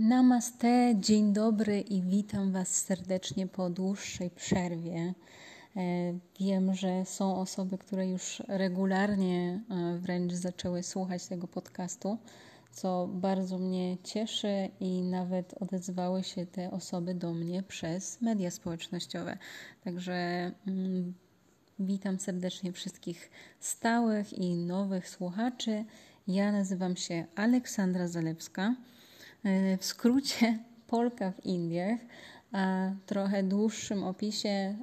Namaste, dzień dobry i witam Was serdecznie po dłuższej przerwie. E, wiem, że są osoby, które już regularnie e, wręcz zaczęły słuchać tego podcastu, co bardzo mnie cieszy i nawet odezwały się te osoby do mnie przez media społecznościowe. Także mm, witam serdecznie wszystkich stałych i nowych słuchaczy. Ja nazywam się Aleksandra Zalewska. E, w skrócie Polka w Indiach, a trochę dłuższym opisie e,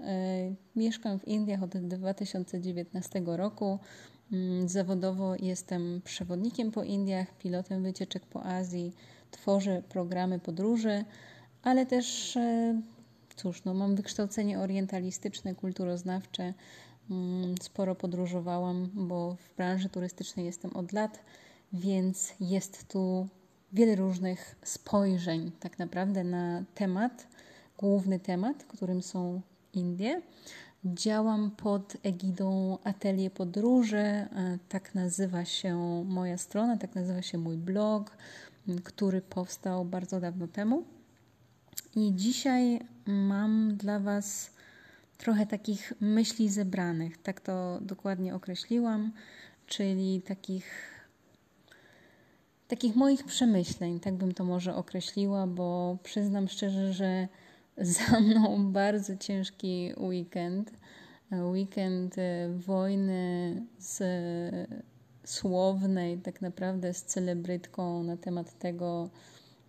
mieszkam w Indiach od 2019 roku. Mm, zawodowo jestem przewodnikiem po Indiach, pilotem wycieczek po Azji, tworzę programy podróży, ale też e, cóż, no, mam wykształcenie orientalistyczne, kulturoznawcze. Mm, sporo podróżowałam, bo w branży turystycznej jestem od lat, więc jest tu wiele różnych spojrzeń tak naprawdę na temat, główny temat, którym są Indie. Działam pod egidą Atelier Podróży, e, tak nazywa się moja strona, tak nazywa się mój blog, który powstał bardzo dawno temu. I dzisiaj mam dla Was trochę takich myśli zebranych, tak to dokładnie określiłam, czyli takich takich moich przemyśleń, tak bym to może określiła, bo przyznam szczerze, że za mną bardzo ciężki weekend. Weekend e, wojny z słownej, tak naprawdę z celebrytką na temat tego,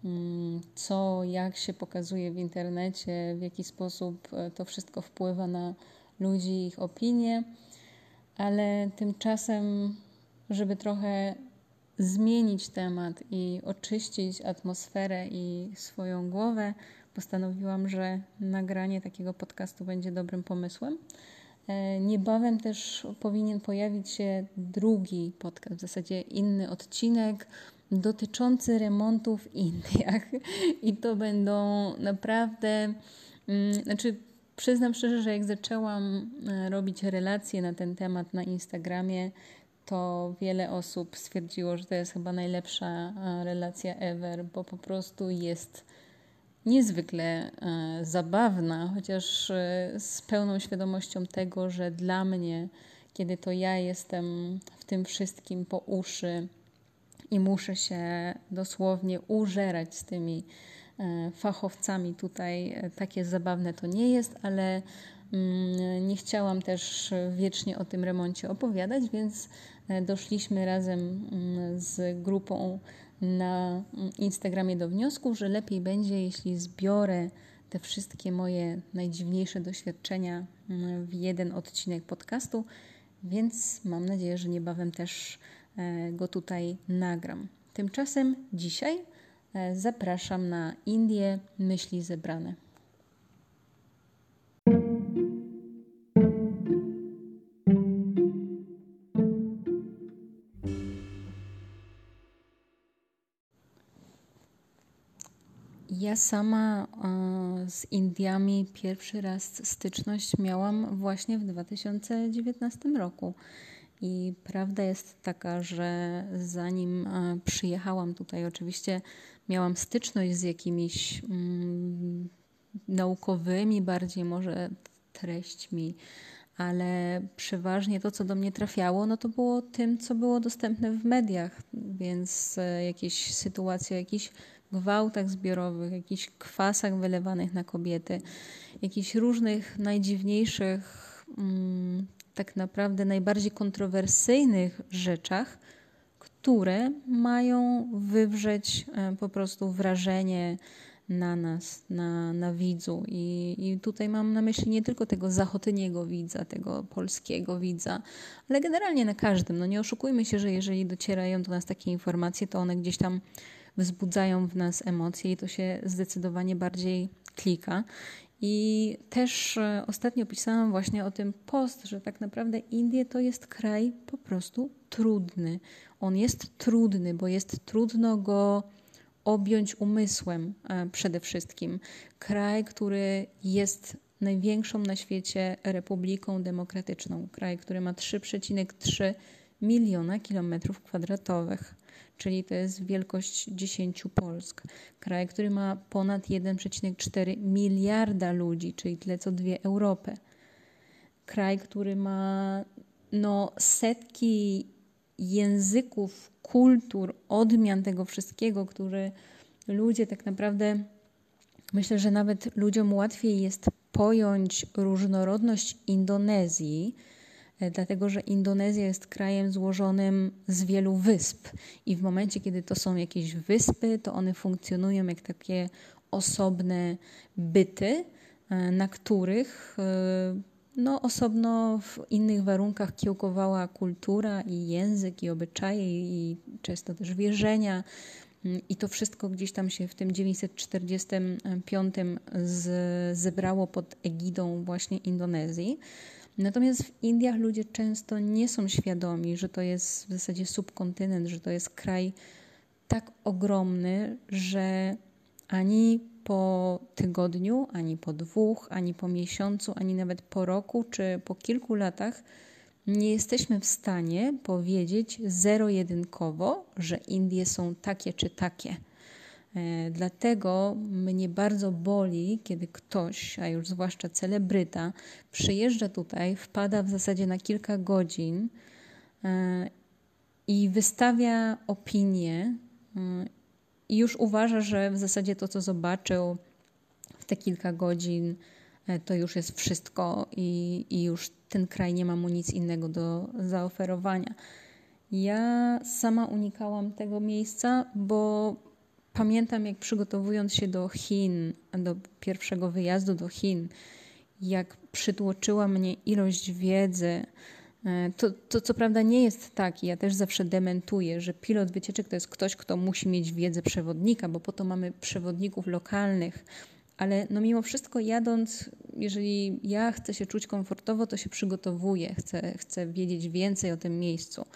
mm, co, jak się pokazuje w internecie, w jaki sposób e, to wszystko wpływa na ludzi, ich opinie, ale tymczasem, żeby trochę zmienić temat i oczyścić atmosferę i swoją głowę, postanowiłam, że nagranie takiego podcastu będzie dobrym pomysłem. E, niebawem też powinien pojawić się drugi podcast, w zasadzie inny odcinek dotyczący remontów w Indiach. I to będą naprawdę, mm, znaczy przyznam szczerze, że jak zaczęłam e, robić relacje na ten temat na Instagramie, to wiele osób stwierdziło, że to jest chyba najlepsza e, relacja ever, bo po prostu jest niezwykle e, zabawna, chociaż e, z pełną świadomością tego, że dla mnie, kiedy to ja jestem w tym wszystkim po uszy i muszę się dosłownie użerać z tymi fachowcami tutaj, takie zabawne to nie jest, ale nie chciałam też wiecznie o tym remoncie opowiadać, więc E, doszliśmy razem mm, z grupą na mm, Instagramie do wniosku, że lepiej będzie, jeśli zbiorę te wszystkie moje najdziwniejsze doświadczenia mm, w jeden odcinek podcastu, więc mam nadzieję, że niebawem też e, go tutaj nagram. Tymczasem dzisiaj e, zapraszam na Indie Myśli Zebrane. Ja sama e, z Indiami pierwszy raz styczność miałam właśnie w 2019 roku. I prawda jest taka, że zanim e, przyjechałam tutaj, oczywiście miałam styczność z jakimiś mm, naukowymi, bardziej może treśćmi, ale przeważnie to, co do mnie trafiało, no to było tym, co było dostępne w mediach, więc e, jakieś sytuacje, jakieś gwałtach zbiorowych, jakichś kwasach wylewanych na kobiety, jakichś różnych najdziwniejszych, mm, tak naprawdę najbardziej kontrowersyjnych rzeczach, które mają wywrzeć e, po prostu wrażenie na nas, na, na widzu. I, I tutaj mam na myśli nie tylko tego zachodniego widza, tego polskiego widza, ale generalnie na każdym. No nie oszukujmy się, że jeżeli docierają do nas takie informacje, to one gdzieś tam wzbudzają w nas emocje i to się zdecydowanie bardziej klika. I też e, ostatnio pisałam właśnie o tym post, że tak naprawdę Indie to jest kraj po prostu trudny. On jest trudny, bo jest trudno go objąć umysłem e, przede wszystkim. Kraj, który jest największą na świecie republiką demokratyczną. Kraj, który ma 3,3 miliona kilometrów kwadratowych. Czyli to jest wielkość 10 Polsk. Kraj, który ma ponad 1,4 miliarda ludzi, czyli tyle co dwie Europy. Kraj, który ma no, setki języków, kultur, odmian tego wszystkiego, który ludzie tak naprawdę, myślę, że nawet ludziom łatwiej jest pojąć różnorodność Indonezji, dlatego że Indonezja jest krajem złożonym z wielu wysp i w momencie, kiedy to są jakieś wyspy, to one funkcjonują jak takie osobne byty, e, na których e, no, osobno w innych warunkach kiełkowała kultura i język i obyczaje i często też wierzenia. I to wszystko gdzieś tam się w tym 945 z, zebrało pod egidą właśnie Indonezji. Natomiast w Indiach ludzie często nie są świadomi, że to jest w zasadzie subkontynent, że to jest kraj tak ogromny, że ani po tygodniu, ani po dwóch, ani po miesiącu, ani nawet po roku czy po kilku latach nie jesteśmy w stanie powiedzieć zero-jedynkowo, że Indie są takie czy takie. E, dlatego mnie bardzo boli, kiedy ktoś, a już zwłaszcza celebryta, przyjeżdża tutaj, wpada w zasadzie na kilka godzin e, i wystawia opinię e, i już uważa, że w zasadzie to, co zobaczył w te kilka godzin, to już jest wszystko i, i już ten kraj nie ma mu nic innego do zaoferowania. Ja sama unikałam tego miejsca, bo pamiętam, jak przygotowując się do Chin, do pierwszego wyjazdu do Chin, jak przytłoczyła mnie ilość wiedzy. E, to, to co prawda nie jest tak, ja też zawsze dementuję, że pilot wycieczek to jest ktoś, kto musi mieć wiedzę przewodnika, bo po to mamy przewodników lokalnych, ale no mimo wszystko jadąc, jeżeli ja chcę się czuć komfortowo, to się przygotowuję, chcę, chcę wiedzieć więcej o tym miejscu.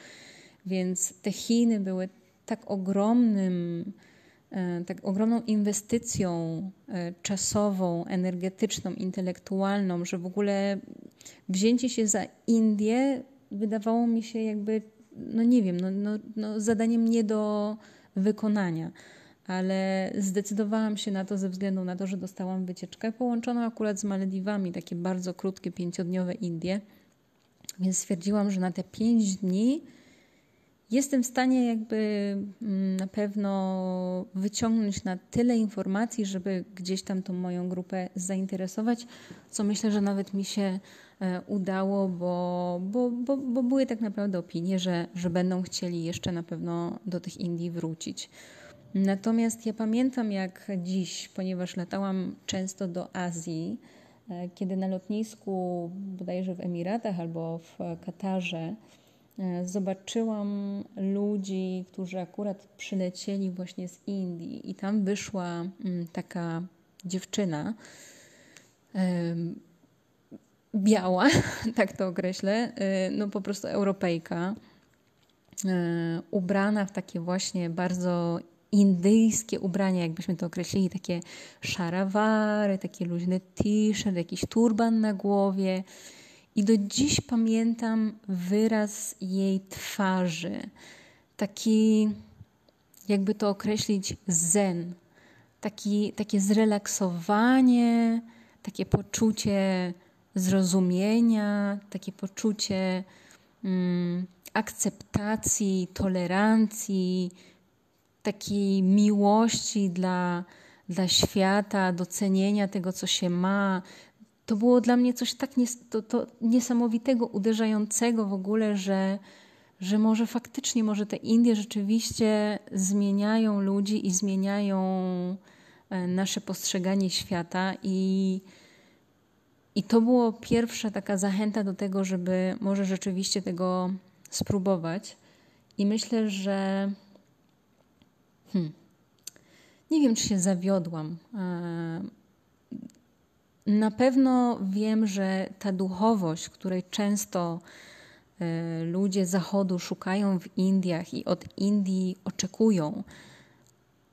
Więc te Chiny były tak ogromnym, tak ogromną inwestycją e, czasową, energetyczną, intelektualną, że w ogóle wzięcie się za Indię wydawało mi się jakby, no nie wiem, no, no, no zadaniem nie do wykonania ale zdecydowałam się na to ze względu na to, że dostałam wycieczkę połączoną akurat z Malediwami, takie bardzo krótkie, pięciodniowe Indie. Więc stwierdziłam, że na te pięć dni jestem w stanie jakby mm, na pewno wyciągnąć na tyle informacji, żeby gdzieś tam tą moją grupę zainteresować, co myślę, że nawet mi się e, udało, bo, bo, bo, bo były tak naprawdę opinie, że, że będą chcieli jeszcze na pewno do tych Indii wrócić. Natomiast ja pamiętam jak dziś, ponieważ latałam często do Azji, e, kiedy na lotnisku, bodajże w Emiratach albo w Katarze, zobaczyłam ludzi, którzy akurat przylecieli właśnie z Indii, i tam wyszła mm, taka dziewczyna, biała, tak to określę, e, no po prostu Europejka, ubrana w takie właśnie bardzo indyjskie ubrania, jakbyśmy to określili, takie szarawary, takie luźne t-shirt, jakiś turban na głowie. I do dziś pamiętam wyraz jej twarzy. Taki, jakby to określić, zen. Taki, takie zrelaksowanie, takie poczucie zrozumienia, takie poczucie mm, akceptacji, tolerancji, takiej miłości dla, dla świata, docenienia tego, co się ma. To było dla mnie coś tak nies to, to niesamowitego, uderzającego w ogóle, że, że może faktycznie, może te Indie rzeczywiście zmieniają ludzi i zmieniają e, nasze postrzeganie świata i i to było pierwsza taka zachęta do tego, żeby może rzeczywiście tego spróbować. I myślę, że Hmm. Nie wiem, czy się zawiodłam. Na pewno wiem, że ta duchowość, której często e, ludzie Zachodu szukają w Indiach i od Indii oczekują,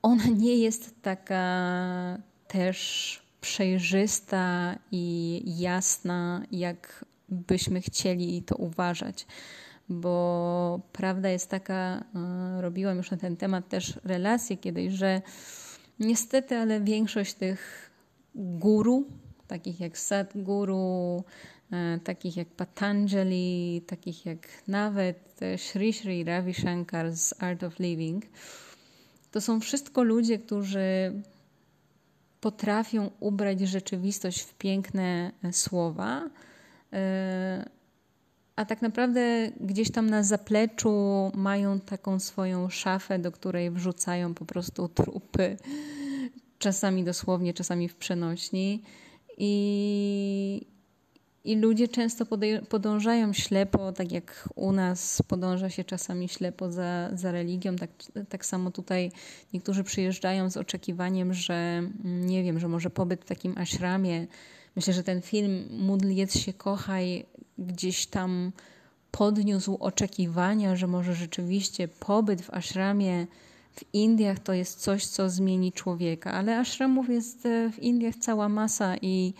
ona nie jest taka też przejrzysta i jasna, jak byśmy chcieli to uważać. bo prawda jest taka, e, robiłam już na ten temat też relacje kiedyś, że niestety, ale większość tych guru, takich jak Sadhguru, e, takich jak Patanjali, takich jak nawet Sri Sri Ravi Shankar z Art of Living, to są wszystko ludzie, którzy potrafią ubrać rzeczywistość w piękne e, słowa, e, a tak naprawdę gdzieś tam na zapleczu mają taką swoją szafę, do której wrzucają po prostu trupy, czasami dosłownie, czasami w przenośni. I, i ludzie często podążają ślepo, tak jak u nas podąża się czasami ślepo za, za religią, tak, tak samo tutaj niektórzy przyjeżdżają z oczekiwaniem, że mm, nie wiem, że może pobyt w takim ashramie. Myślę, że ten film Módl, jedz się, kochaj gdzieś tam podniósł oczekiwania, że może rzeczywiście pobyt w ashramie w Indiach to jest coś, co zmieni człowieka, ale ashramów jest e, w Indiach cała masa i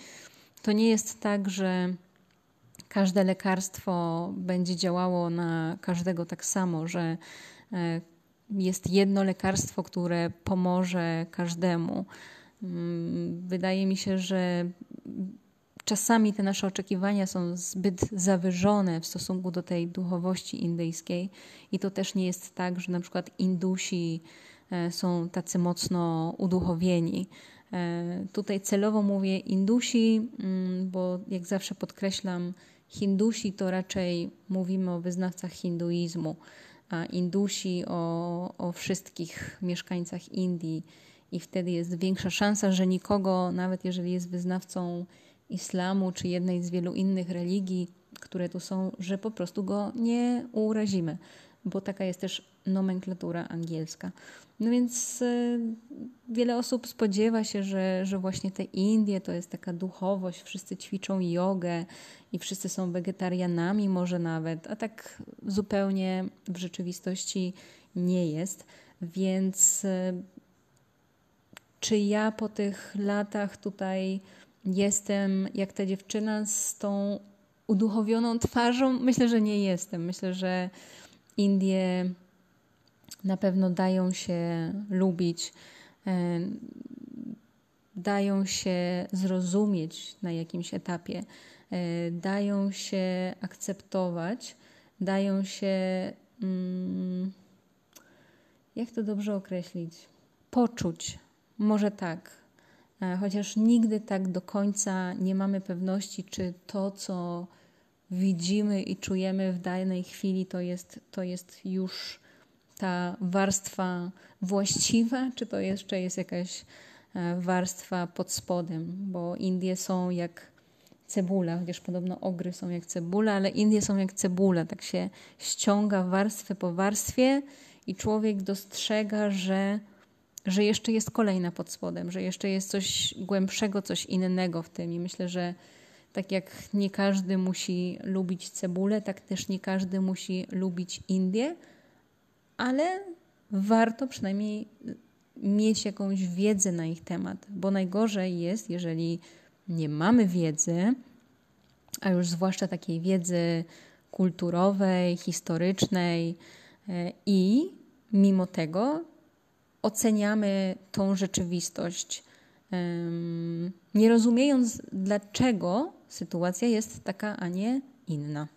to nie jest tak, że każde lekarstwo będzie działało na każdego tak samo, że e, jest jedno lekarstwo, które pomoże każdemu. Mm, wydaje mi się, że czasami te nasze oczekiwania są zbyt zawyżone w stosunku do tej duchowości indyjskiej i to też nie jest tak, że na przykład Indusi e, są tacy mocno uduchowieni. E, tutaj celowo mówię Indusi, mm, bo jak zawsze podkreślam, Hindusi to raczej mówimy o wyznawcach hinduizmu, a Indusi o, o wszystkich mieszkańcach Indii. I wtedy jest większa szansa, że nikogo, nawet jeżeli jest wyznawcą islamu czy jednej z wielu innych religii, które tu są, że po prostu go nie urazimy, bo taka jest też nomenklatura angielska. No więc y, wiele osób spodziewa się, że, że właśnie te Indie to jest taka duchowość, wszyscy ćwiczą jogę i wszyscy są wegetarianami może nawet, a tak zupełnie w rzeczywistości nie jest. Więc y, czy ja po tych latach tutaj jestem jak ta dziewczyna z tą uduchowioną twarzą? Myślę, że nie jestem. Myślę, że Indie na pewno dają się lubić, e, dają się zrozumieć na jakimś etapie, e, dają się akceptować, dają się, mm, jak to dobrze określić, poczuć. Może tak, chociaż nigdy tak do końca nie mamy pewności, czy to, co widzimy i czujemy w danej chwili, to jest, to jest już ta warstwa właściwa, czy to jeszcze jest jakaś e, warstwa pod spodem, bo Indie są jak cebula, chociaż podobno ogry są jak cebula, ale Indie są jak cebula, tak się ściąga warstwę po warstwie i człowiek dostrzega, że, że jeszcze jest kolejna pod spodem, że jeszcze jest coś głębszego, coś innego w tym. I myślę, że tak jak nie każdy musi lubić cebulę, tak też nie każdy musi lubić Indię, ale warto przynajmniej mieć jakąś wiedzę na ich temat, bo najgorzej jest, jeżeli nie mamy wiedzy, a już zwłaszcza takiej wiedzy kulturowej, historycznej e, i mimo tego oceniamy tą rzeczywistość, nie rozumiejąc, dlaczego sytuacja jest taka, a nie inna.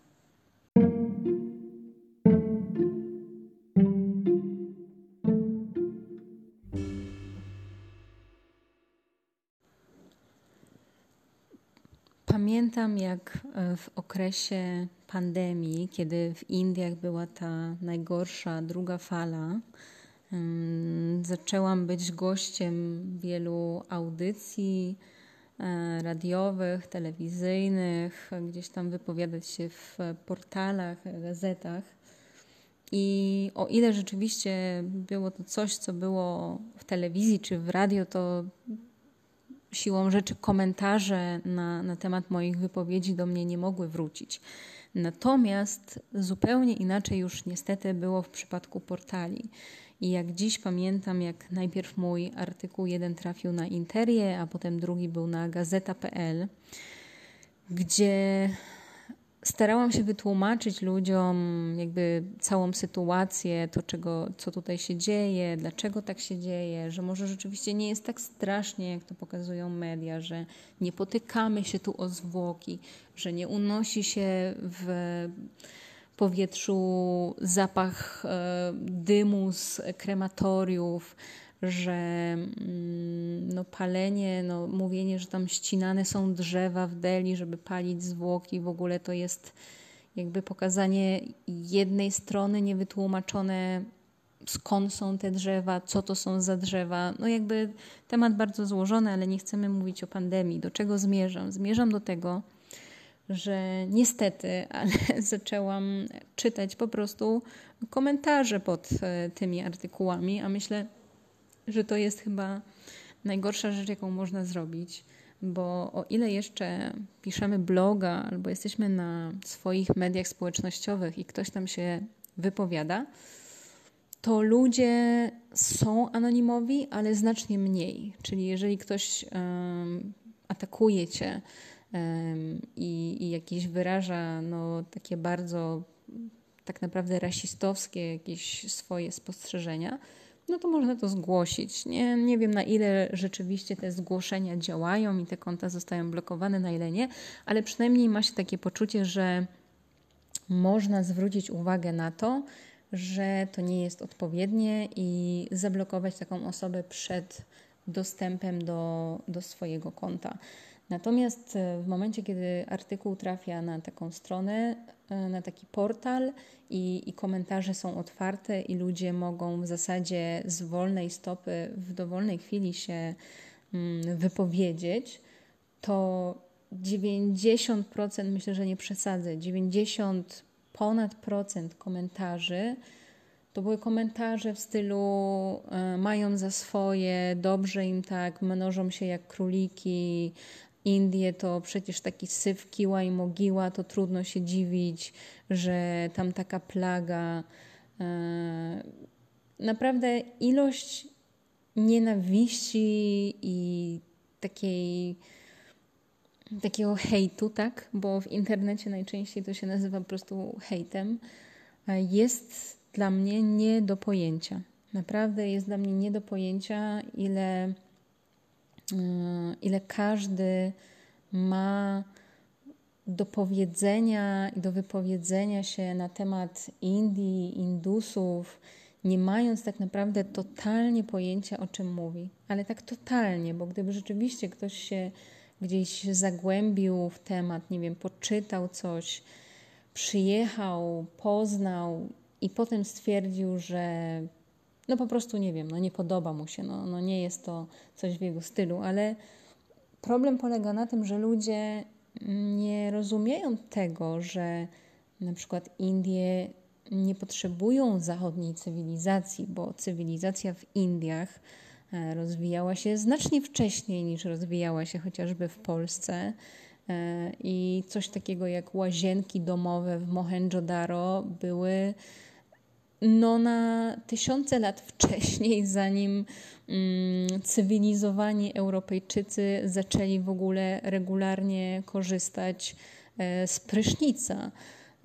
Pamiętam, jak e, w okresie pandemii, kiedy w Indiach była ta najgorsza druga fala, zaczęłam być gościem wielu audycji e, radiowych, telewizyjnych, gdzieś tam wypowiadać się w portalach, gazetach. I o ile rzeczywiście było to coś, co było w telewizji czy w radio, to siłą rzeczy komentarze na, na temat moich wypowiedzi do mnie nie mogły wrócić. Natomiast zupełnie inaczej już niestety było w przypadku portali. I jak dziś pamiętam, jak najpierw mój artykuł jeden trafił na Interię, a potem drugi był na gazeta.pl, gdzie starałam się wytłumaczyć ludziom jakby całą sytuację, to czego, co tutaj się dzieje, dlaczego tak się dzieje, że może rzeczywiście nie jest tak strasznie, jak to pokazują media, że nie potykamy się tu o zwłoki, że nie unosi się w powietrzu zapach e, dymu z krematoriów, że mm, no, palenie, no, mówienie, że tam ścinane są drzewa w Delhi, żeby palić zwłoki, w ogóle to jest jakby pokazanie jednej strony niewytłumaczone, skąd są te drzewa, co to są za drzewa. No jakby temat bardzo złożony, ale nie chcemy mówić o pandemii. Do czego zmierzam? Zmierzam do tego, że niestety, ale zaczęłam czytać po prostu komentarze pod e, tymi artykułami, a myślę, że to jest chyba najgorsza rzecz, jaką można zrobić, bo o ile jeszcze piszemy bloga albo jesteśmy na swoich mediach społecznościowych i ktoś tam się wypowiada, to ludzie są anonimowi, ale znacznie mniej. Czyli jeżeli ktoś um, atakuje cię i, i jakieś wyraża no, takie bardzo tak naprawdę rasistowskie jakieś swoje spostrzeżenia, no to można to zgłosić. Nie, nie wiem na ile rzeczywiście te zgłoszenia działają i te konta zostają blokowane, na ile nie, ale przynajmniej ma się takie poczucie, że można zwrócić uwagę na to, że to nie jest odpowiednie i zablokować taką osobę przed dostępem do, do swojego konta. Natomiast w momencie, kiedy artykuł trafia na taką stronę, E, na taki portal i, i, komentarze są otwarte i ludzie mogą w zasadzie z wolnej stopy w dowolnej chwili się mm, wypowiedzieć, to 90%, myślę, że nie przesadzę, 90 ponad procent komentarzy to były komentarze w stylu e, mają za swoje, dobrze im tak, mnożą się jak króliki, Indie to przecież taki syf, kiła i mogiła, to trudno się dziwić, że tam taka plaga. E, naprawdę ilość nienawiści i takiej, takiego hejtu, tak? Bo w internecie najczęściej to się nazywa po prostu hejtem, e, jest dla mnie nie do pojęcia. Naprawdę jest dla mnie nie do pojęcia, ile ile każdy ma do powiedzenia i do wypowiedzenia się na temat Indii, Indusów, nie mając tak naprawdę totalnie pojęcia, o czym mówi. Ale tak totalnie, bo gdyby rzeczywiście ktoś się gdzieś zagłębił w temat, nie wiem, poczytał coś, przyjechał, poznał i potem stwierdził, że no po prostu nie wiem, no nie podoba mu się, no, no nie jest to coś w jego stylu, ale problem polega na tym, że ludzie nie rozumieją tego, że na przykład Indie nie potrzebują zachodniej cywilizacji, bo cywilizacja w Indiach e, rozwijała się znacznie wcześniej niż rozwijała się chociażby w Polsce. E, I coś takiego jak łazienki domowe w Mohenjo-Daro były no, na tysiące lat wcześniej, zanim mm, cywilizowani Europejczycy zaczęli w ogóle regularnie korzystać e, z prysznica.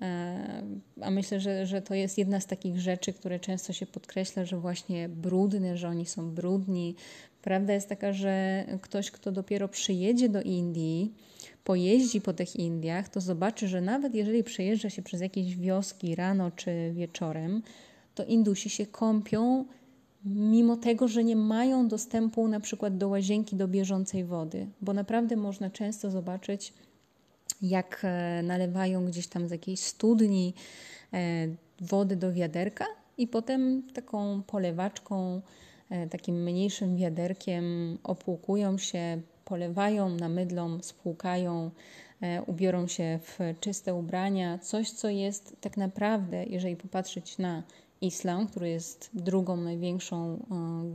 E, a myślę, że, że to jest jedna z takich rzeczy, które często się podkreśla, że właśnie brudne, że oni są brudni. Prawda jest taka, że ktoś, kto dopiero przyjedzie do Indii, pojeździ po tych Indiach, to zobaczy, że nawet jeżeli przejeżdża się przez jakieś wioski rano czy wieczorem, to Indusi się kąpią, mimo tego, że nie mają dostępu na przykład do łazienki, do bieżącej wody, bo naprawdę można często zobaczyć, jak e, nalewają gdzieś tam z jakiejś studni e, wody do wiaderka i potem taką polewaczką, e, takim mniejszym wiaderkiem opłukują się, polewają, namydlą, spłukają, ubiorą się w czyste ubrania. Coś, co jest tak naprawdę, jeżeli popatrzeć na islam, który jest drugą największą e,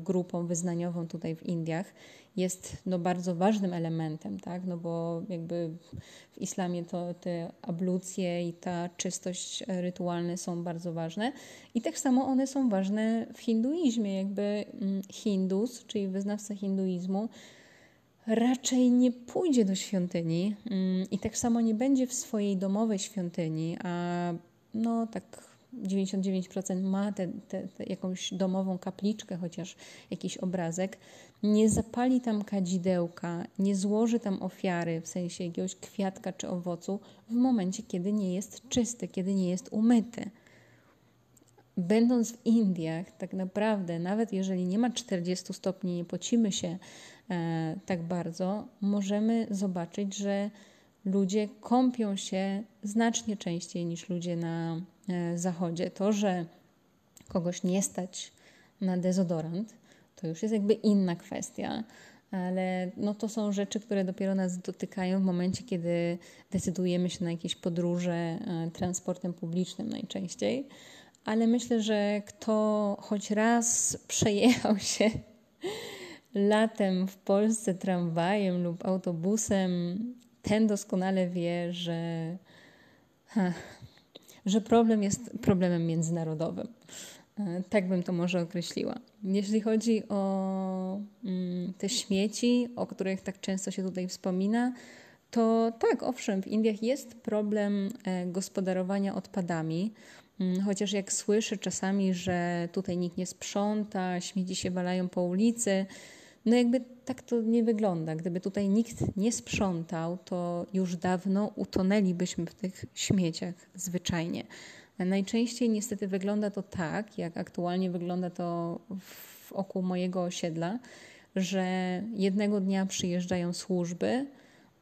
grupą wyznaniową tutaj w Indiach, jest no, bardzo ważnym elementem, tak? no bo jakby w islamie to te ablucje i ta czystość rytualne są bardzo ważne i tak samo one są ważne w hinduizmie, jakby mm, Hindus, czyli wyznawca hinduizmu, raczej nie pójdzie do świątyni mm, i tak samo nie będzie w swojej domowej świątyni, a no tak 99% ma tę jakąś domową kapliczkę, chociaż jakiś obrazek, nie zapali tam kadzidełka, nie złoży tam ofiary, w sensie jakiegoś kwiatka czy owocu, w momencie, kiedy nie jest czysty, kiedy nie jest umyty. Będąc w Indiach, tak naprawdę, nawet jeżeli nie ma 40 stopni, nie pocimy się e, tak bardzo, możemy zobaczyć, że ludzie kąpią się znacznie częściej niż ludzie na e, zachodzie. To, że kogoś nie stać na dezodorant, to już jest jakby inna kwestia, ale no to są rzeczy, które dopiero nas dotykają w momencie, kiedy decydujemy się na jakieś podróże e, transportem publicznym najczęściej. Ale myślę, że kto choć raz przejechał się latem w Polsce tramwajem lub autobusem, ten doskonale wie, że, że problem jest problemem międzynarodowym. E, tak bym to może określiła. Jeśli chodzi o mm, te śmieci, o których tak często się tutaj wspomina, to tak, owszem, w Indiach jest problem e, gospodarowania odpadami. Mm, chociaż jak słyszę czasami, że tutaj nikt nie sprząta, śmieci się walają po ulicy, no jakby tak to nie wygląda. Gdyby tutaj nikt nie sprzątał, to już dawno utonęlibyśmy w tych śmieciach zwyczajnie. Najczęściej niestety wygląda to tak, jak aktualnie wygląda to wokół mojego osiedla, że jednego dnia przyjeżdżają służby,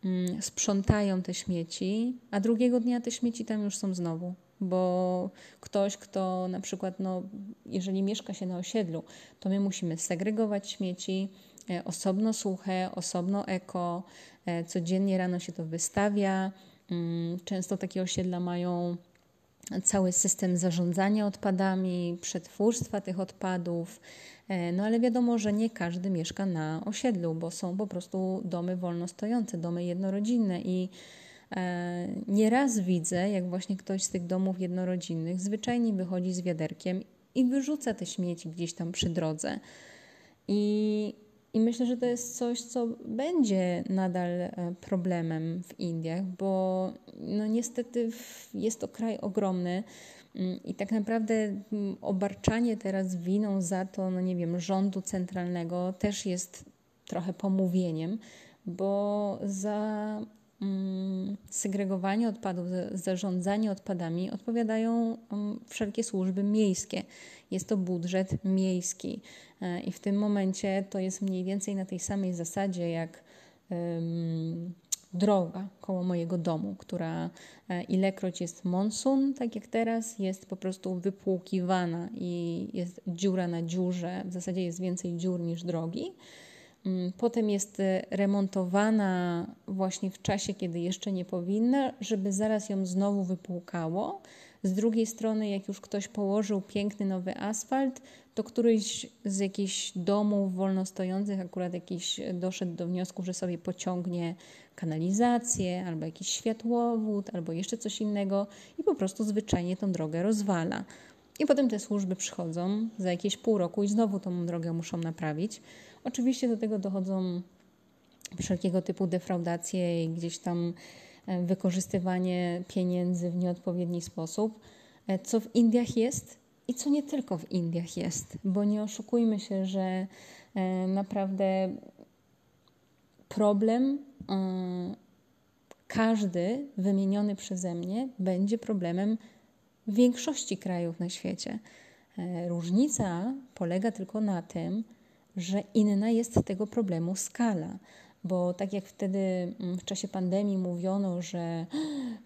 mm, sprzątają te śmieci, a drugiego dnia te śmieci tam już są znowu. Bo ktoś, kto na przykład, no, jeżeli mieszka się na osiedlu, to my musimy segregować śmieci, osobno suche, osobno eko, e, codziennie rano się to wystawia. Mm, często takie osiedla mają cały system zarządzania odpadami, przetwórstwa tych odpadów. E, no ale wiadomo, że nie każdy mieszka na osiedlu, bo są po prostu domy wolno stojące, domy jednorodzinne i e, Nieraz widzę, jak właśnie ktoś z tych domów jednorodzinnych zwyczajnie wychodzi z wiaderkiem i wyrzuca te śmieci gdzieś tam przy drodze. I i myślę, że to jest coś, co będzie nadal e, problemem w Indiach, bo no niestety jest to kraj ogromny mm, i tak naprawdę mm, obarczanie teraz winą za to, no nie wiem, rządu centralnego też jest trochę pomówieniem, bo za segregowanie odpadów, zarządzanie odpadami odpowiadają wszelkie służby miejskie. Jest to budżet miejski. E, I w tym momencie to jest mniej więcej na tej samej zasadzie jak droga koło mojego domu, która e, ilekroć jest monsun, tak jak teraz, jest po prostu wypłukiwana i jest dziura na dziurze. W zasadzie jest więcej dziur niż drogi. Mm, potem jest e, remontowana właśnie w czasie, kiedy jeszcze nie powinna, żeby zaraz ją znowu wypłukało. Z drugiej strony, jak już ktoś położył piękny nowy asfalt, to któryś z jakichś domów wolnostojących akurat jakiś doszedł do wniosku, że sobie pociągnie kanalizację, albo jakiś światłowód, albo jeszcze coś innego i po prostu zwyczajnie tą drogę rozwala. I potem te służby przychodzą za jakieś pół roku i znowu tą drogę muszą naprawić. Oczywiście do tego dochodzą wszelkiego typu defraudacje i gdzieś tam e, wykorzystywanie pieniędzy w nieodpowiedni sposób, e, co w Indiach jest i co nie tylko w Indiach jest, bo nie oszukujmy się, że e, naprawdę problem każdy wymieniony przeze mnie będzie problemem większości krajów na świecie. Różnica polega tylko na tym, że inna jest tego problemu skala. Bo tak jak wtedy mm, w czasie pandemii mówiono, że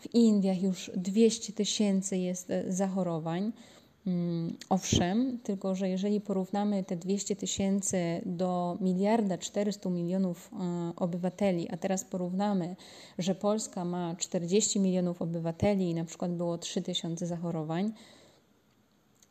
w Indiach już 200 tysięcy jest e, zachorowań, mm, Owszem, tylko że jeżeli porównamy te 200 tysięcy do miliarda 400 milionów e, obywateli, a teraz porównamy, że Polska ma 40 milionów obywateli i na przykład było 3 tysiące zachorowań,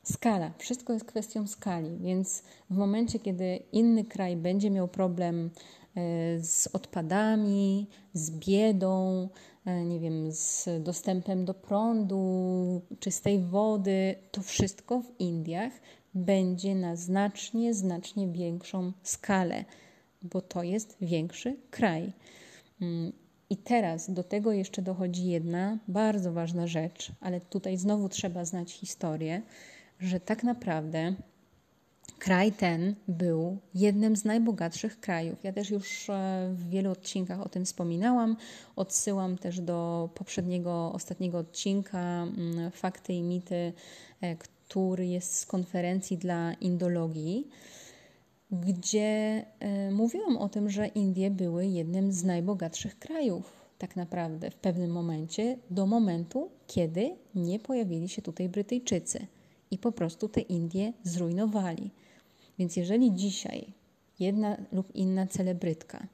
skala. Wszystko jest kwestią skali, więc w momencie, kiedy inny kraj będzie miał problem e, z odpadami, z biedą, e, nie wiem, z dostępem do prądu, czystej wody, to wszystko w Indiach będzie na znacznie, znacznie większą skalę. bo to jest większy kraj. Mm, I teraz do tego jeszcze dochodzi jedna bardzo ważna rzecz, ale tutaj znowu trzeba znać historię, że tak naprawdę kraj ten był jednym z najbogatszych krajów. Ja też już e, w wielu odcinkach o tym wspominałam. Odsyłam też do poprzedniego, ostatniego odcinka mm, Fakty i mity, e, który jest z konferencji dla indologii, gdzie e, mówiłam o tym, że Indie były jednym z najbogatszych krajów tak naprawdę w pewnym momencie, do momentu, kiedy nie pojawili się tutaj Brytyjczycy i po prostu te Indie zrujnowali. Więc jeżeli dzisiaj jedna lub inna celebrytka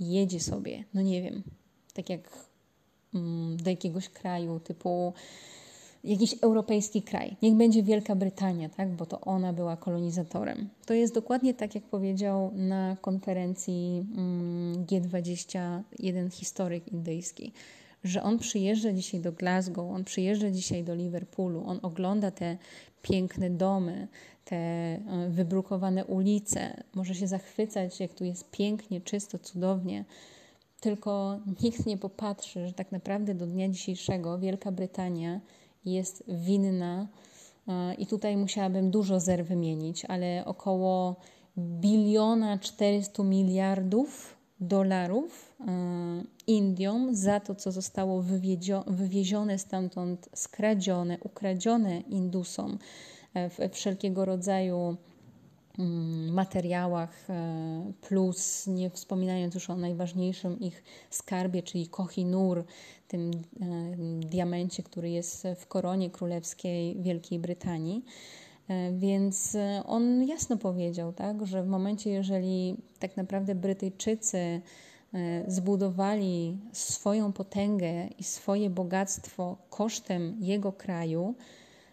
jedzie sobie, no nie wiem, tak jak mm, do jakiegoś kraju typu jakiś europejski kraj, niech będzie Wielka Brytania, tak, bo to ona była kolonizatorem. To jest dokładnie tak, jak powiedział na konferencji mm, G20 jeden historyk indyjski, że on przyjeżdża dzisiaj do Glasgow, on przyjeżdża dzisiaj do Liverpoolu, on ogląda te piękne domy, te e, wybrukowane ulice, może się zachwycać, jak tu jest pięknie, czysto, cudownie. Tylko nikt nie popatrzy, że tak naprawdę do dnia dzisiejszego Wielka Brytania jest winna, e, i tutaj musiałabym dużo zer wymienić, ale około biliona 400 miliardów dolarów e, Indiom za to, co zostało wywiezione stamtąd, skradzione, ukradzione Indusom w wszelkiego rodzaju mm, materiałach, e, plus nie wspominając już o najważniejszym ich skarbie, czyli Kohinur, tym e, diamencie, który jest w koronie królewskiej Wielkiej Brytanii. E, więc on jasno powiedział, tak, że w momencie, jeżeli tak naprawdę Brytyjczycy zbudowali swoją potęgę i swoje bogactwo kosztem jego kraju,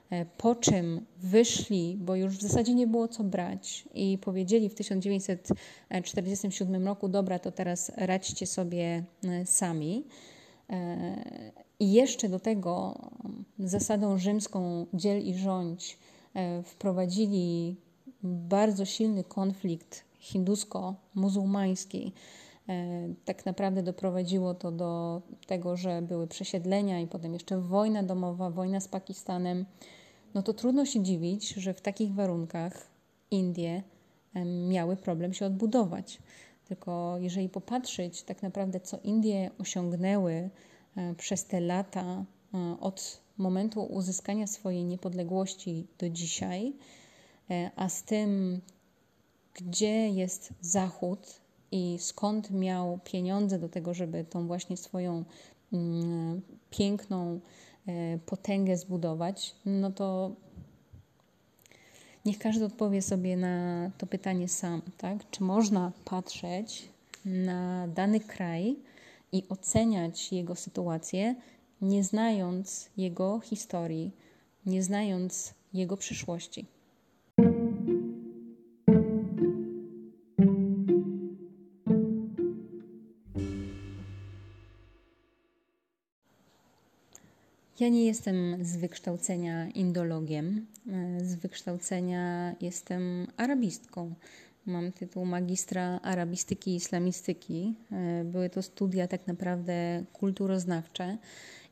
E, po czym wyszli, bo już w zasadzie nie było co brać, i powiedzieli w 1947 roku: Dobra, to teraz radźcie sobie e, sami. E, I jeszcze do tego zasadą rzymską dziel i rządź wprowadzili bardzo silny konflikt hindusko-muzułmański. Tak naprawdę doprowadziło to do tego, że były przesiedlenia i potem jeszcze wojna domowa, wojna z Pakistanem no to trudno się dziwić, że w takich warunkach Indie miały problem się odbudować. Tylko jeżeli popatrzeć tak naprawdę, co Indie osiągnęły e, przez te lata e, od momentu uzyskania swojej niepodległości do dzisiaj, e, a z tym, gdzie jest Zachód i skąd miał pieniądze do tego, żeby tą właśnie swoją mm, piękną E, potęgę zbudować, no to niech każdy odpowie sobie na to pytanie sam, tak? Czy można patrzeć na dany kraj i oceniać jego sytuację, nie znając jego historii, nie znając jego przyszłości? Ja nie jestem z wykształcenia indologiem. E, z wykształcenia jestem arabistką. Mam tytuł magistra arabistyki i islamistyki. E, były to studia tak naprawdę kulturoznawcze.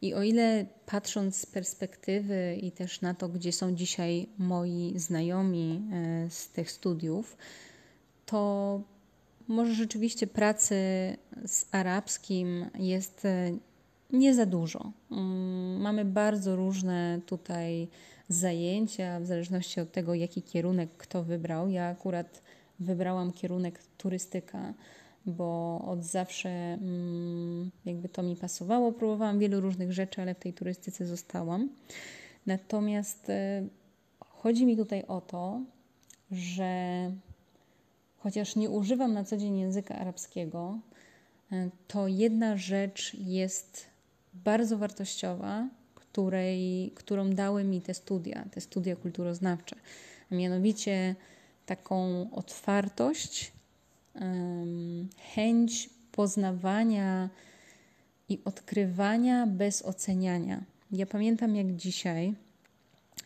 I o ile patrząc z perspektywy i też na to, gdzie są dzisiaj moi znajomi e, z tych studiów, to może rzeczywiście pracy z arabskim jest nie za dużo. Mm, mamy bardzo różne tutaj zajęcia, w zależności od tego, jaki kierunek kto wybrał. Ja akurat wybrałam kierunek turystyka, bo od zawsze mm, jakby to mi pasowało. Próbowałam wielu różnych rzeczy, ale w tej turystyce zostałam. Natomiast e, chodzi mi tutaj o to, że chociaż nie używam na co dzień języka arabskiego, e, to jedna rzecz jest bardzo wartościowa, której, którą dały mi te studia, te studia kulturoznawcze. A mianowicie taką otwartość, chęć poznawania i odkrywania bez oceniania. Ja pamiętam jak dzisiaj,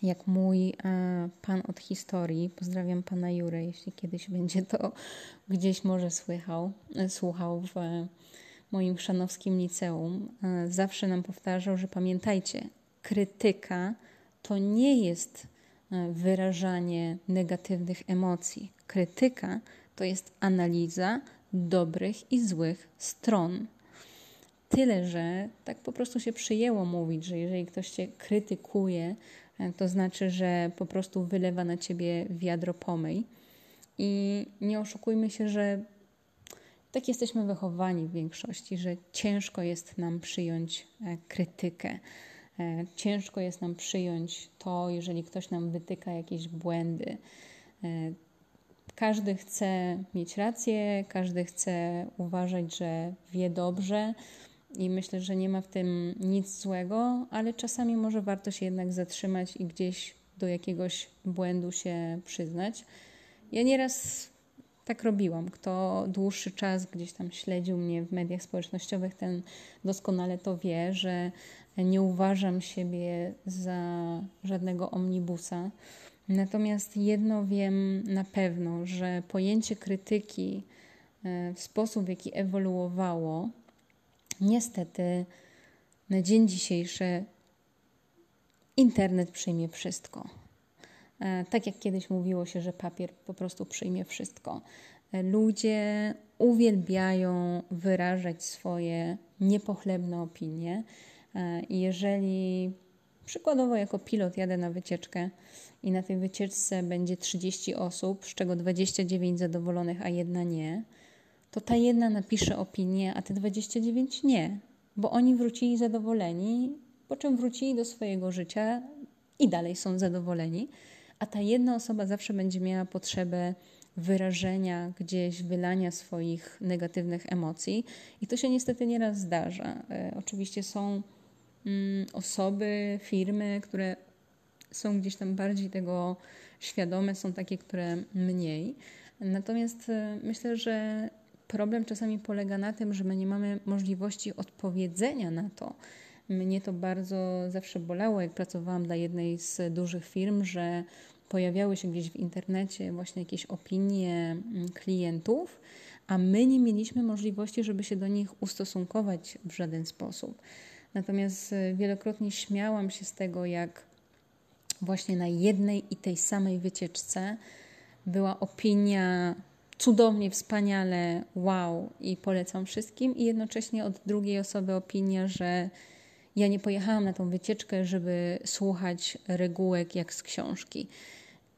jak mój e, pan od historii, pozdrawiam pana Jurę, jeśli kiedyś będzie to gdzieś może słychał, e, słuchał w moim chrzanowskim liceum, e, zawsze nam powtarzał, że pamiętajcie, krytyka to nie jest wyrażanie negatywnych emocji. Krytyka to jest analiza dobrych i złych stron. Tyle, że tak po prostu się przyjęło mówić, że jeżeli ktoś cię krytykuje, to znaczy, że po prostu wylewa na ciebie wiadro pomyj. I nie oszukujmy się, że tak jesteśmy wychowani w większości, że ciężko jest nam przyjąć e, krytykę. E, ciężko jest nam przyjąć to, jeżeli ktoś nam wytyka jakieś błędy. Każdy chce mieć rację, każdy chce uważać, że wie dobrze, i myślę, że nie ma w tym nic złego, ale czasami może warto się jednak zatrzymać i gdzieś do jakiegoś błędu się przyznać. Ja nieraz tak robiłam. Kto dłuższy czas gdzieś tam śledził mnie w mediach społecznościowych, ten doskonale to wie, że nie uważam siebie za żadnego omnibusa. Natomiast jedno wiem na pewno, że pojęcie krytyki e, w sposób, w jaki ewoluowało, Niestety, na dzień dzisiejszy internet przyjmie wszystko. E, tak jak kiedyś mówiło się, że papier po prostu przyjmie wszystko. E, ludzie uwielbiają wyrażać swoje niepochlebne opinie. Jeżeli przykładowo jako pilot jadę na wycieczkę i na tej wycieczce będzie 30 osób, z czego 29 zadowolonych, a jedna nie, to ta jedna napisze opinię, a te 29 nie, bo oni wrócili zadowoleni, po czym wrócili do swojego życia i dalej są zadowoleni, a ta jedna osoba zawsze będzie miała potrzebę wyrażenia gdzieś, wylania swoich negatywnych emocji i to się niestety nieraz zdarza. E, oczywiście są osoby, firmy, które są gdzieś tam bardziej tego świadome, są takie, które mniej. Natomiast e, myślę, że Problem czasami polega na tym, że my nie mamy możliwości odpowiedzenia na to. Mnie to bardzo zawsze bolało, jak pracowałam dla jednej z dużych firm, że pojawiały się gdzieś w internecie właśnie jakieś opinie mm, klientów, a my nie mieliśmy możliwości, żeby się do nich ustosunkować w żaden sposób. Natomiast y, wielokrotnie śmiałam się z tego, jak właśnie na jednej i tej samej wycieczce była opinia cudownie, wspaniale, wow i polecam wszystkim, i jednocześnie od drugiej osoby opinia, że ja nie pojechałam na tą wycieczkę, żeby słuchać regułek jak z książki.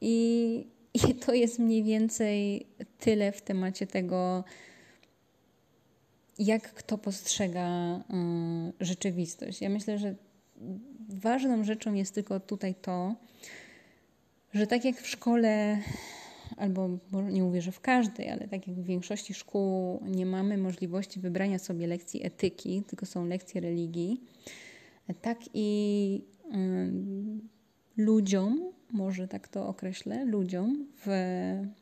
I, i to jest mniej więcej tyle w temacie tego, jak kto postrzega y, rzeczywistość. Ja myślę, że ważną rzeczą jest tylko tutaj to, że tak jak w szkole albo nie mówię, że w każdej, ale tak jak w większości szkół nie mamy możliwości wybrania sobie lekcji etyki, tylko są lekcje religii, tak i ludziom, może tak to określę, ludziom w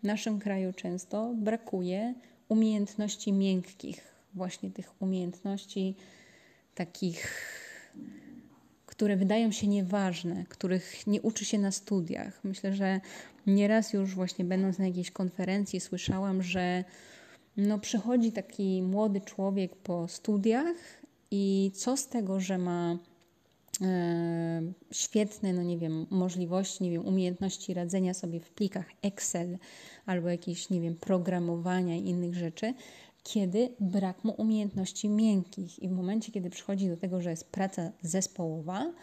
naszym kraju często brakuje umiejętności miękkich, właśnie tych umiejętności takich które wydają się nieważne, których nie uczy się na studiach. Myślę, że nieraz już właśnie będąc na jakiejś konferencji słyszałam, że no przychodzi taki młody człowiek po studiach i co z tego, że ma e, świetne, no nie wiem, możliwości, nie wiem, umiejętności radzenia sobie w plikach Excel albo jakieś, nie wiem, programowania i innych rzeczy, kiedy brak mu umiejętności miękkich. I w momencie, kiedy przychodzi do tego, że jest praca zespołowa,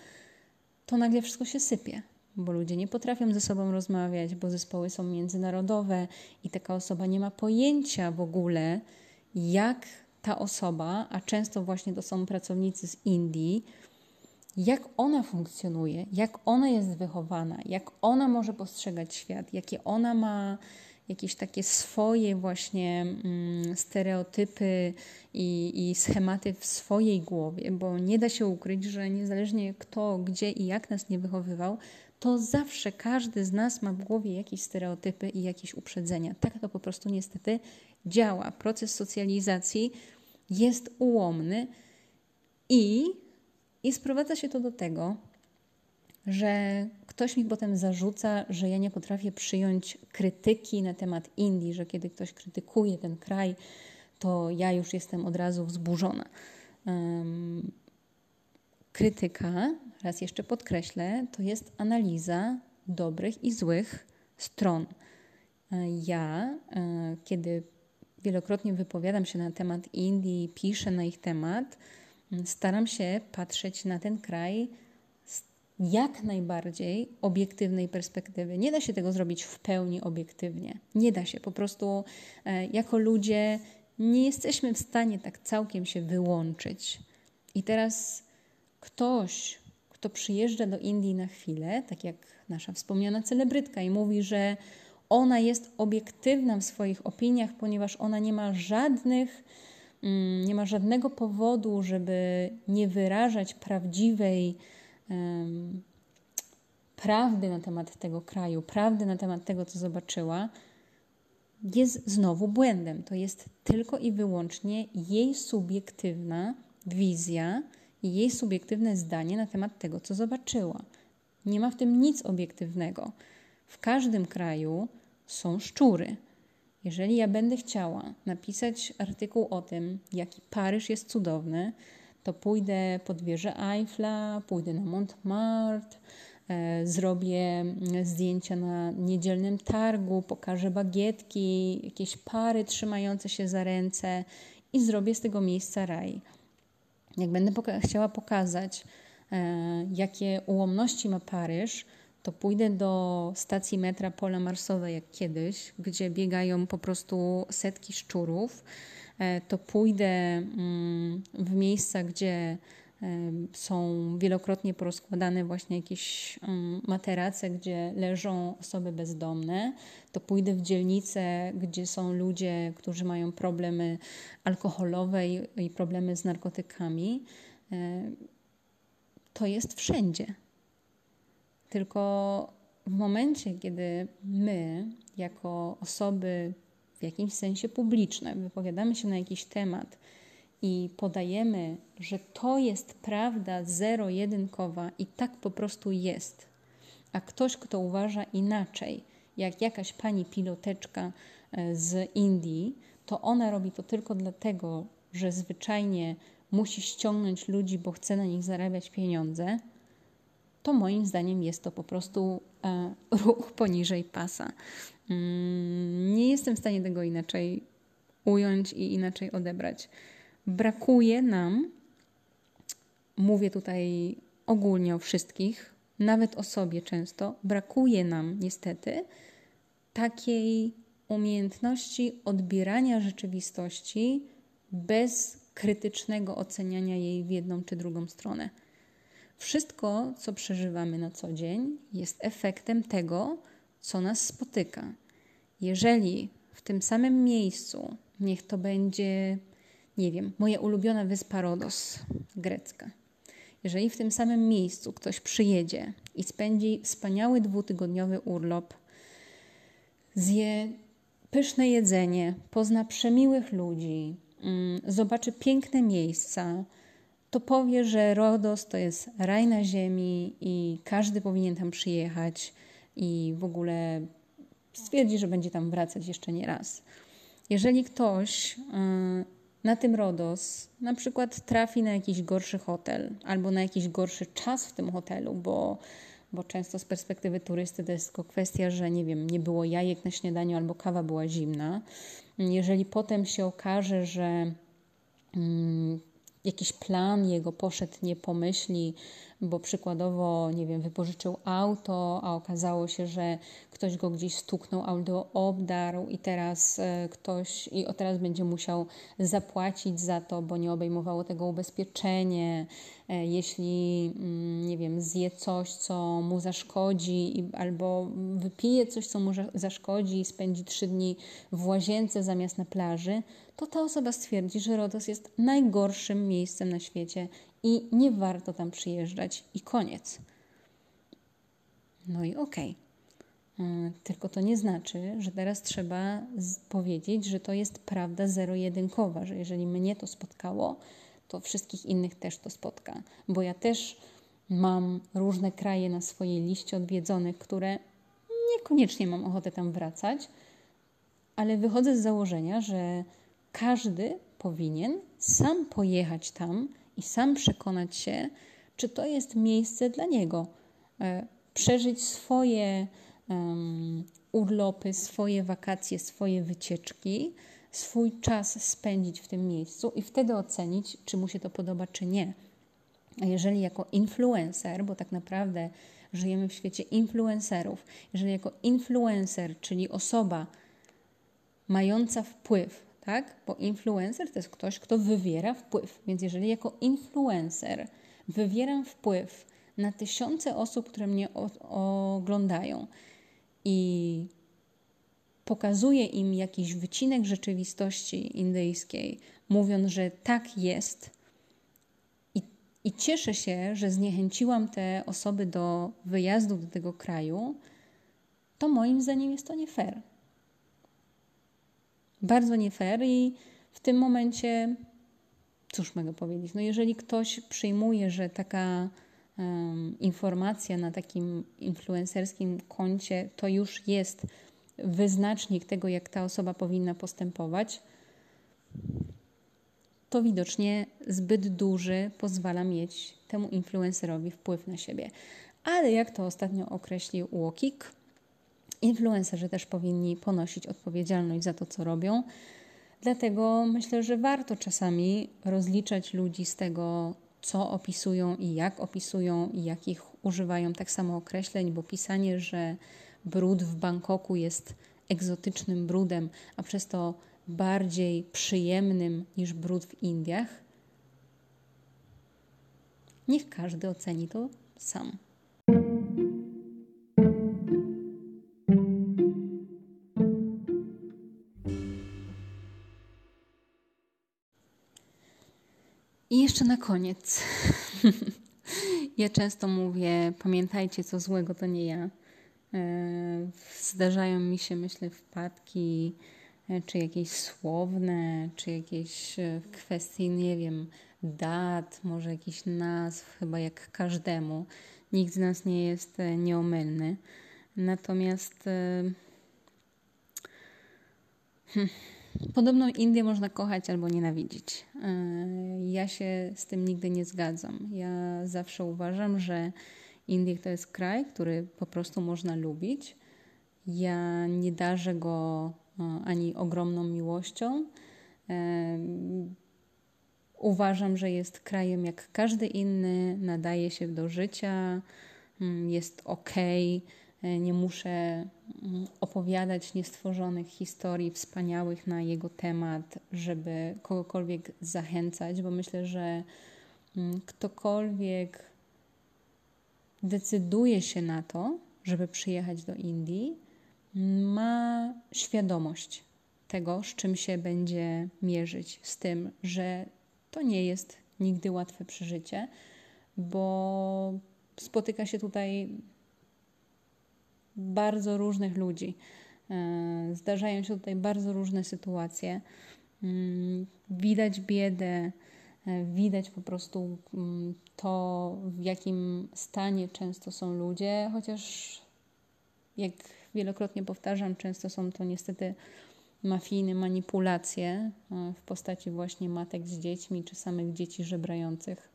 to nagle wszystko się sypie, bo ludzie nie potrafią ze sobą rozmawiać, bo zespoły są międzynarodowe i taka osoba nie ma pojęcia w ogóle, jak ta osoba, a często właśnie to są pracownicy z Indii, jak ona funkcjonuje, jak ona jest wychowana, jak ona może postrzegać świat, jakie ona ma jakieś takie swoje właśnie mm, stereotypy i, i schematy w swojej głowie, bo nie da się ukryć, że niezależnie kto, gdzie i jak nas nie wychowywał, to zawsze każdy z nas ma w głowie jakieś stereotypy i jakieś uprzedzenia. Tak to po prostu niestety działa. Proces socjalizacji jest ułomny i, i sprowadza się to do tego, że ktoś mi potem zarzuca, że ja nie potrafię przyjąć krytyki na temat Indii, że kiedy ktoś krytykuje ten kraj, to ja już jestem od razu wzburzona. Um, krytyka, raz jeszcze podkreślę, to jest analiza dobrych i złych stron. Ja, e, kiedy wielokrotnie wypowiadam się na temat Indii, piszę na ich temat, staram się patrzeć na ten kraj jak najbardziej obiektywnej perspektywy. Nie da się tego zrobić w pełni obiektywnie. Nie da się. Po prostu e, jako ludzie nie jesteśmy w stanie tak całkiem się wyłączyć. I teraz ktoś, kto przyjeżdża do Indii na chwilę, tak jak nasza wspomniana celebrytka, i mówi, że ona jest obiektywna w swoich opiniach, ponieważ ona nie ma żadnych, mm, nie ma żadnego powodu, żeby nie wyrażać prawdziwej um, prawdy na temat tego kraju, prawdy na temat tego, co zobaczyła, jest znowu błędem. To jest tylko i wyłącznie jej subiektywna wizja i jej subiektywne zdanie na temat tego, co zobaczyła. Nie ma w tym nic obiektywnego. W każdym kraju są szczury. Jeżeli ja będę chciała napisać artykuł o tym, jaki Paryż jest cudowny, to pójdę pod wieżę Eiffla, pójdę na Montmartre, e, zrobię zdjęcia na niedzielnym targu, pokażę bagietki, jakieś pary trzymające się za ręce i zrobię z tego miejsca raj. Jak będę poka chciała pokazać, e, jakie ułomności ma Paryż, to pójdę do stacji metra Pola Marsowe jak kiedyś, gdzie biegają po prostu setki szczurów. E, to pójdę mm, w miejsca, gdzie są wielokrotnie porozkładane właśnie jakieś mm, materace, gdzie leżą osoby bezdomne, to pójdę w dzielnicę, gdzie są ludzie, którzy mają problemy alkoholowe i problemy z narkotykami. E, to jest wszędzie. Tylko w momencie, kiedy my, jako osoby w jakimś sensie publiczne, wypowiadamy się na jakiś temat i podajemy, że to jest prawda zero-jedynkowa i tak po prostu jest, a ktoś, kto uważa inaczej, jak jakaś pani piloteczka e, z Indii, to ona robi to tylko dlatego, że zwyczajnie musi ściągnąć ludzi, bo chce na nich zarabiać pieniądze, to moim zdaniem jest to po prostu e, ruch poniżej pasa. Mm, nie jestem w stanie tego inaczej ująć i inaczej odebrać. Brakuje nam, mówię tutaj ogólnie o wszystkich, nawet o sobie często, brakuje nam niestety takiej umiejętności odbierania rzeczywistości bez krytycznego oceniania jej w jedną czy drugą stronę. Wszystko, co przeżywamy na co dzień, jest efektem tego, co nas spotyka. Jeżeli w tym samym miejscu, niech to będzie, nie wiem, moja ulubiona wyspa Rodos, grecka. Jeżeli w tym samym miejscu ktoś przyjedzie i spędzi wspaniały dwutygodniowy urlop, zje pyszne jedzenie, pozna przemiłych ludzi, mm, zobaczy piękne miejsca, to powie, że Rodos to jest raj na ziemi i każdy powinien tam przyjechać i w ogóle stwierdzi, że będzie tam wracać jeszcze nie raz. Jeżeli ktoś y, na tym Rodos na przykład trafi na jakiś gorszy hotel albo na jakiś gorszy czas w tym hotelu, bo, bo często z perspektywy turysty to jest tylko kwestia, że nie wiem, nie było jajek na śniadaniu albo kawa była zimna. Jeżeli potem się okaże, że mm, jakiś plan jego poszedł nie pomyśli, bo przykładowo, nie wiem, wypożyczył auto, a okazało się, że ktoś go gdzieś stuknął albo obdarł i teraz e, ktoś, i teraz będzie musiał zapłacić za to, bo nie obejmowało tego ubezpieczenie. E, jeśli, mm, nie wiem, zje coś, co mu zaszkodzi, albo wypije coś, co mu zaszkodzi i spędzi trzy dni w łazience zamiast na plaży, to ta osoba stwierdzi, że Rodos jest najgorszym miejscem na świecie i nie warto tam przyjeżdżać i koniec. No i okej. Okay. E, tylko to nie znaczy, że teraz trzeba powiedzieć, że to jest prawda zero-jedynkowa, że jeżeli mnie to spotkało, to wszystkich innych też to spotka. Bo ja też mam różne kraje na swojej liście odwiedzonych, które niekoniecznie mam ochotę tam wracać, ale wychodzę z założenia, że każdy powinien sam pojechać tam i sam przekonać się, czy to jest miejsce dla niego. E, przeżyć swoje um, urlopy, swoje wakacje, swoje wycieczki, swój czas spędzić w tym miejscu i wtedy ocenić, czy mu się to podoba, czy nie. A jeżeli jako influencer, bo tak naprawdę żyjemy w świecie influencerów, jeżeli jako influencer, czyli osoba mająca wpływ, tak? Bo influencer to jest ktoś, kto wywiera wpływ. Więc jeżeli jako influencer wywieram wpływ na tysiące osób, które mnie oglądają i pokazuję im jakiś wycinek rzeczywistości indyjskiej, mówiąc, że tak jest, i, i cieszę się, że zniechęciłam te osoby do wyjazdu do tego kraju, to moim zdaniem jest to nie fair. Bardzo nie fair i w tym momencie, cóż mogę powiedzieć, no jeżeli ktoś przyjmuje, że taka um, informacja na takim influencerskim koncie to już jest wyznacznik tego, jak ta osoba powinna postępować, to widocznie zbyt duży pozwala mieć temu influencerowi wpływ na siebie. Ale jak to ostatnio określił Łokik, influencerzy też powinni ponosić odpowiedzialność za to, co robią. Dlatego myślę, że warto czasami rozliczać ludzi z tego, co opisują i jak opisują i jakich używają tak samo określeń, bo pisanie, że brud w Bangkoku jest egzotycznym brudem, a przez to bardziej przyjemnym niż brud w Indiach, niech każdy oceni to sam. Jeszcze na koniec. ja często mówię: pamiętajcie, co złego to nie ja. E, zdarzają mi się, myślę, wpadki, e, czy jakieś słowne, czy jakieś e, kwestie, nie wiem, dat, może jakichś nazw, chyba jak każdemu. Nikt z nas nie jest nieomylny. Natomiast. Hmm, Podobno Indię można kochać albo nienawidzić. Ja się z tym nigdy nie zgadzam. Ja zawsze uważam, że Indie to jest kraj, który po prostu można lubić. Ja nie darzę go e, ani ogromną miłością. E, uważam, że jest krajem jak każdy inny, nadaje się do życia, mm, jest ok. E, nie muszę mm, opowiadać niestworzonych historii wspaniałych na jego temat, żeby kogokolwiek zachęcać, bo myślę, że mm, ktokolwiek decyduje się na to, żeby przyjechać do Indii, ma świadomość tego, z czym się będzie mierzyć, z tym, że to nie jest nigdy łatwe przeżycie, bo spotyka się tutaj bardzo różnych ludzi. E, zdarzają się tutaj bardzo różne sytuacje. Mm, widać biedę, E, widać po prostu mm, to, w jakim stanie często są ludzie, chociaż jak wielokrotnie powtarzam, często są to niestety mafijne manipulacje e, w postaci właśnie matek z dziećmi czy samych dzieci żebrających.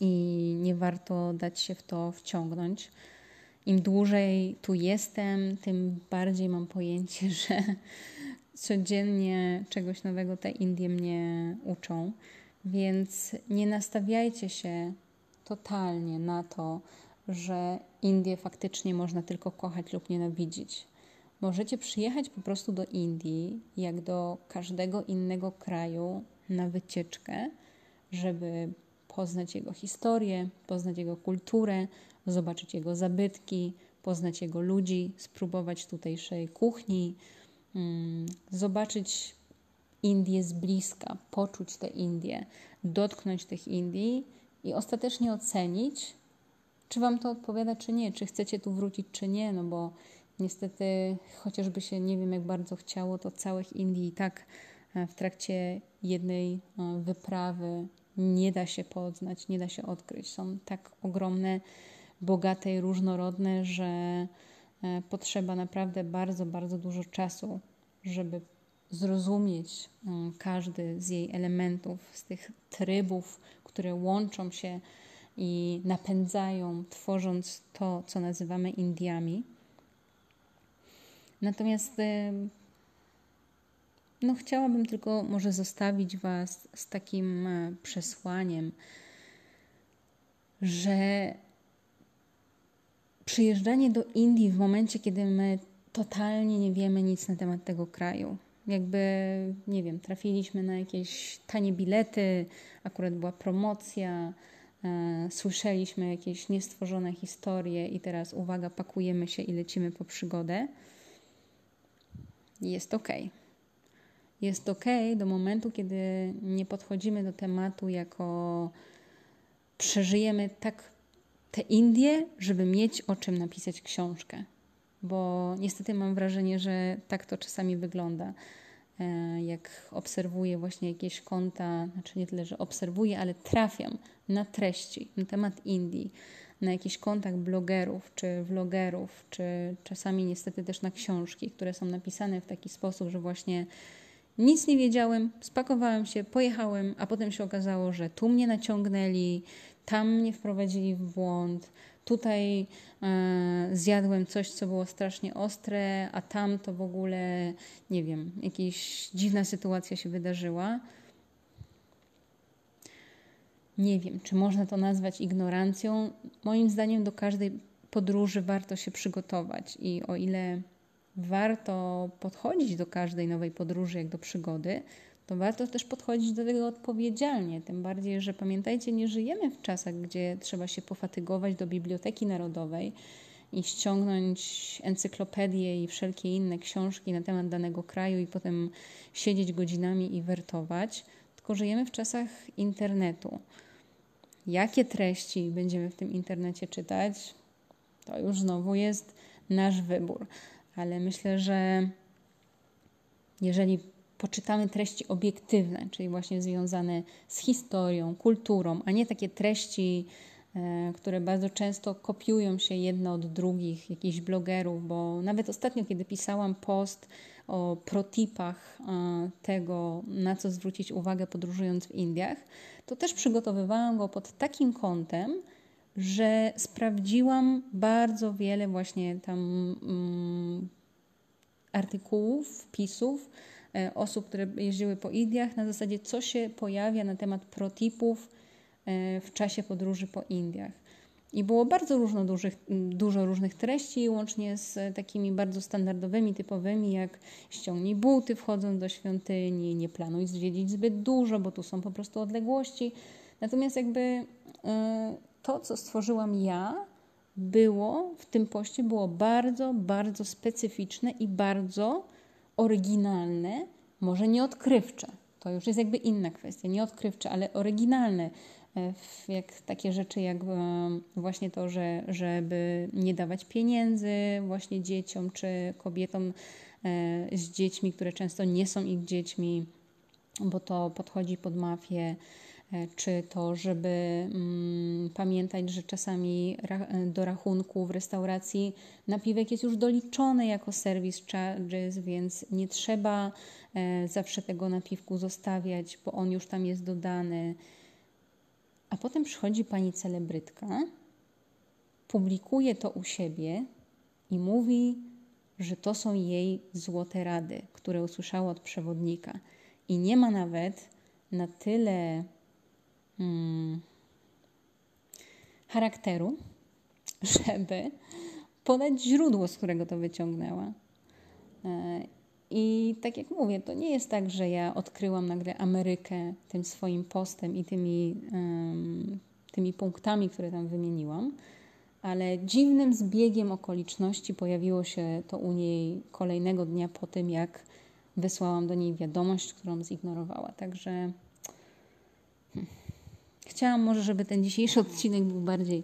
I nie warto dać się w to wciągnąć. Im dłużej tu jestem, tym bardziej mam pojęcie, że codziennie czegoś nowego te Indie mnie uczą. Więc nie nastawiajcie się totalnie na to, że Indię faktycznie można tylko kochać lub nienawidzić. Możecie przyjechać po prostu do Indii, jak do każdego innego kraju, na wycieczkę, żeby poznać jego historię, poznać jego kulturę, zobaczyć jego zabytki, poznać jego ludzi, spróbować tutejszej kuchni, mm, zobaczyć Indię z bliska, poczuć te Indie, dotknąć tych Indii i ostatecznie ocenić, czy Wam to odpowiada, czy nie, czy chcecie tu wrócić, czy nie, no bo niestety, chociażby się nie wiem jak bardzo chciało, to całych Indii i tak e, w trakcie jednej e, wyprawy nie da się poznać, nie da się odkryć. Są tak ogromne, bogate i różnorodne, że e, potrzeba naprawdę bardzo, bardzo dużo czasu, żeby zrozumieć mm, każdy z jej elementów, z tych trybów, które łączą się i napędzają, tworząc to, co nazywamy Indiami. Natomiast no, chciałabym tylko może zostawić Was z takim e, przesłaniem, że przyjeżdżanie do Indii w momencie, kiedy my totalnie nie wiemy nic na temat tego kraju, jakby, nie wiem, trafiliśmy na jakieś tanie bilety, akurat była promocja, e, słyszeliśmy jakieś niestworzone historie i teraz uwaga, pakujemy się i lecimy po przygodę. Jest ok. Jest ok do momentu, kiedy nie podchodzimy do tematu jako przeżyjemy tak te Indie, żeby mieć o czym napisać książkę. Bo niestety mam wrażenie, że tak to czasami wygląda. E, jak obserwuję właśnie jakieś konta, znaczy nie tyle, że obserwuję, ale trafiam na treści na temat Indii, na jakichś kontach blogerów czy vlogerów, czy czasami niestety też na książki, które są napisane w taki sposób, że właśnie nic nie wiedziałem, spakowałem się, pojechałem, a potem się okazało, że tu mnie naciągnęli, tam mnie wprowadzili w błąd, tutaj e, zjadłem coś, co było strasznie ostre, a tam to w ogóle, nie wiem, jakaś dziwna sytuacja się wydarzyła. Nie wiem, czy można to nazwać ignorancją. Moim zdaniem do każdej podróży warto się przygotować i o ile warto podchodzić do każdej nowej podróży jak do przygody, to warto też podchodzić do tego odpowiedzialnie. Tym bardziej, że pamiętajcie, nie żyjemy w czasach, gdzie trzeba się pofatygować do Biblioteki Narodowej i ściągnąć encyklopedię i wszelkie inne książki na temat danego kraju i potem siedzieć godzinami i wertować, tylko żyjemy w czasach internetu. Jakie treści będziemy w tym internecie czytać, to już znowu jest nasz wybór. Ale myślę, że jeżeli poczytamy treści obiektywne, czyli właśnie związane z historią, kulturą, a nie takie treści, e, które bardzo często kopiują się jedne od drugich, jakichś blogerów, bo nawet ostatnio, kiedy pisałam post o protipach e, tego, na co zwrócić uwagę podróżując w Indiach, to też przygotowywałam go pod takim kątem, że sprawdziłam bardzo wiele właśnie tam mm, artykułów, wpisów, E, osób, które jeździły po Indiach, na zasadzie co się pojawia na temat protipów e, w czasie podróży po Indiach. I było bardzo różno dużych, dużo różnych treści, łącznie z takimi bardzo standardowymi, typowymi, jak ściągnij buty wchodząc do świątyni, nie planuj zwiedzić zbyt dużo, bo tu są po prostu odległości. Natomiast jakby e, to, co stworzyłam ja, było w tym poście było bardzo, bardzo specyficzne i bardzo oryginalne, może nie odkrywcze. To już jest jakby inna kwestia, nie odkrywcze, ale oryginalne. E, jak takie rzeczy jak e, właśnie to, że, żeby nie dawać pieniędzy właśnie dzieciom czy kobietom e, z dziećmi, które często nie są ich dziećmi, bo to podchodzi pod mafię czy to, żeby mm, pamiętać, że czasami ra- do rachunku w restauracji napiwek jest już doliczony jako service charges, więc nie trzeba e, zawsze tego napiwku zostawiać, bo on już tam jest dodany. A potem przychodzi pani celebrytka, publikuje to u siebie i mówi, że to są jej złote rady, które usłyszała od przewodnika. I nie ma nawet na tyle hmm, charakteru, żeby podać źródło, z którego to wyciągnęła. E, I tak jak mówię, to nie jest tak, że ja odkryłam nagle Amerykę tym swoim postem i tymi, tymi punktami, które tam wymieniłam, ale dziwnym zbiegiem okoliczności pojawiło się to u niej kolejnego dnia po tym, jak wysłałam do niej wiadomość, którą zignorowała. Także. Hmm. Chciałam może, żeby ten dzisiejszy odcinek był bardziej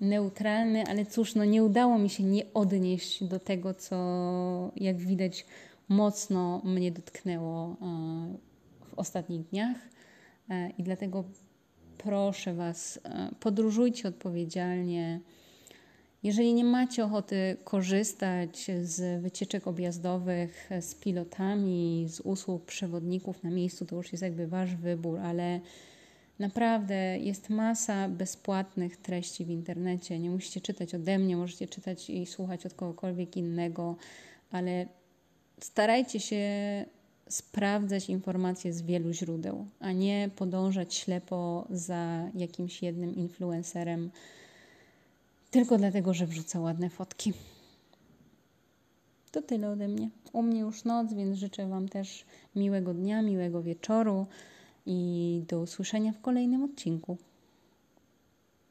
neutralny, ale cóż, no nie udało mi się nie odnieść do tego, co jak widać mocno mnie dotknęło e, w ostatnich dniach e, i dlatego proszę Was, e, podróżujcie odpowiedzialnie. Jeżeli nie macie ochoty korzystać z wycieczek objazdowych z pilotami, z usług przewodników na miejscu, to już jest jakby Wasz wybór, ale naprawdę jest masa bezpłatnych treści w internecie. Nie musicie czytać ode mnie, możecie czytać i słuchać od kogokolwiek innego, ale starajcie się sprawdzać informacje z wielu źródeł, a nie podążać ślepo za jakimś jednym influencerem tylko dlatego, że wrzuca ładne fotki. To tyle ode mnie. U mnie już noc, więc życzę Wam też miłego dnia, miłego wieczoru i do usłyszenia w kolejnym odcinku.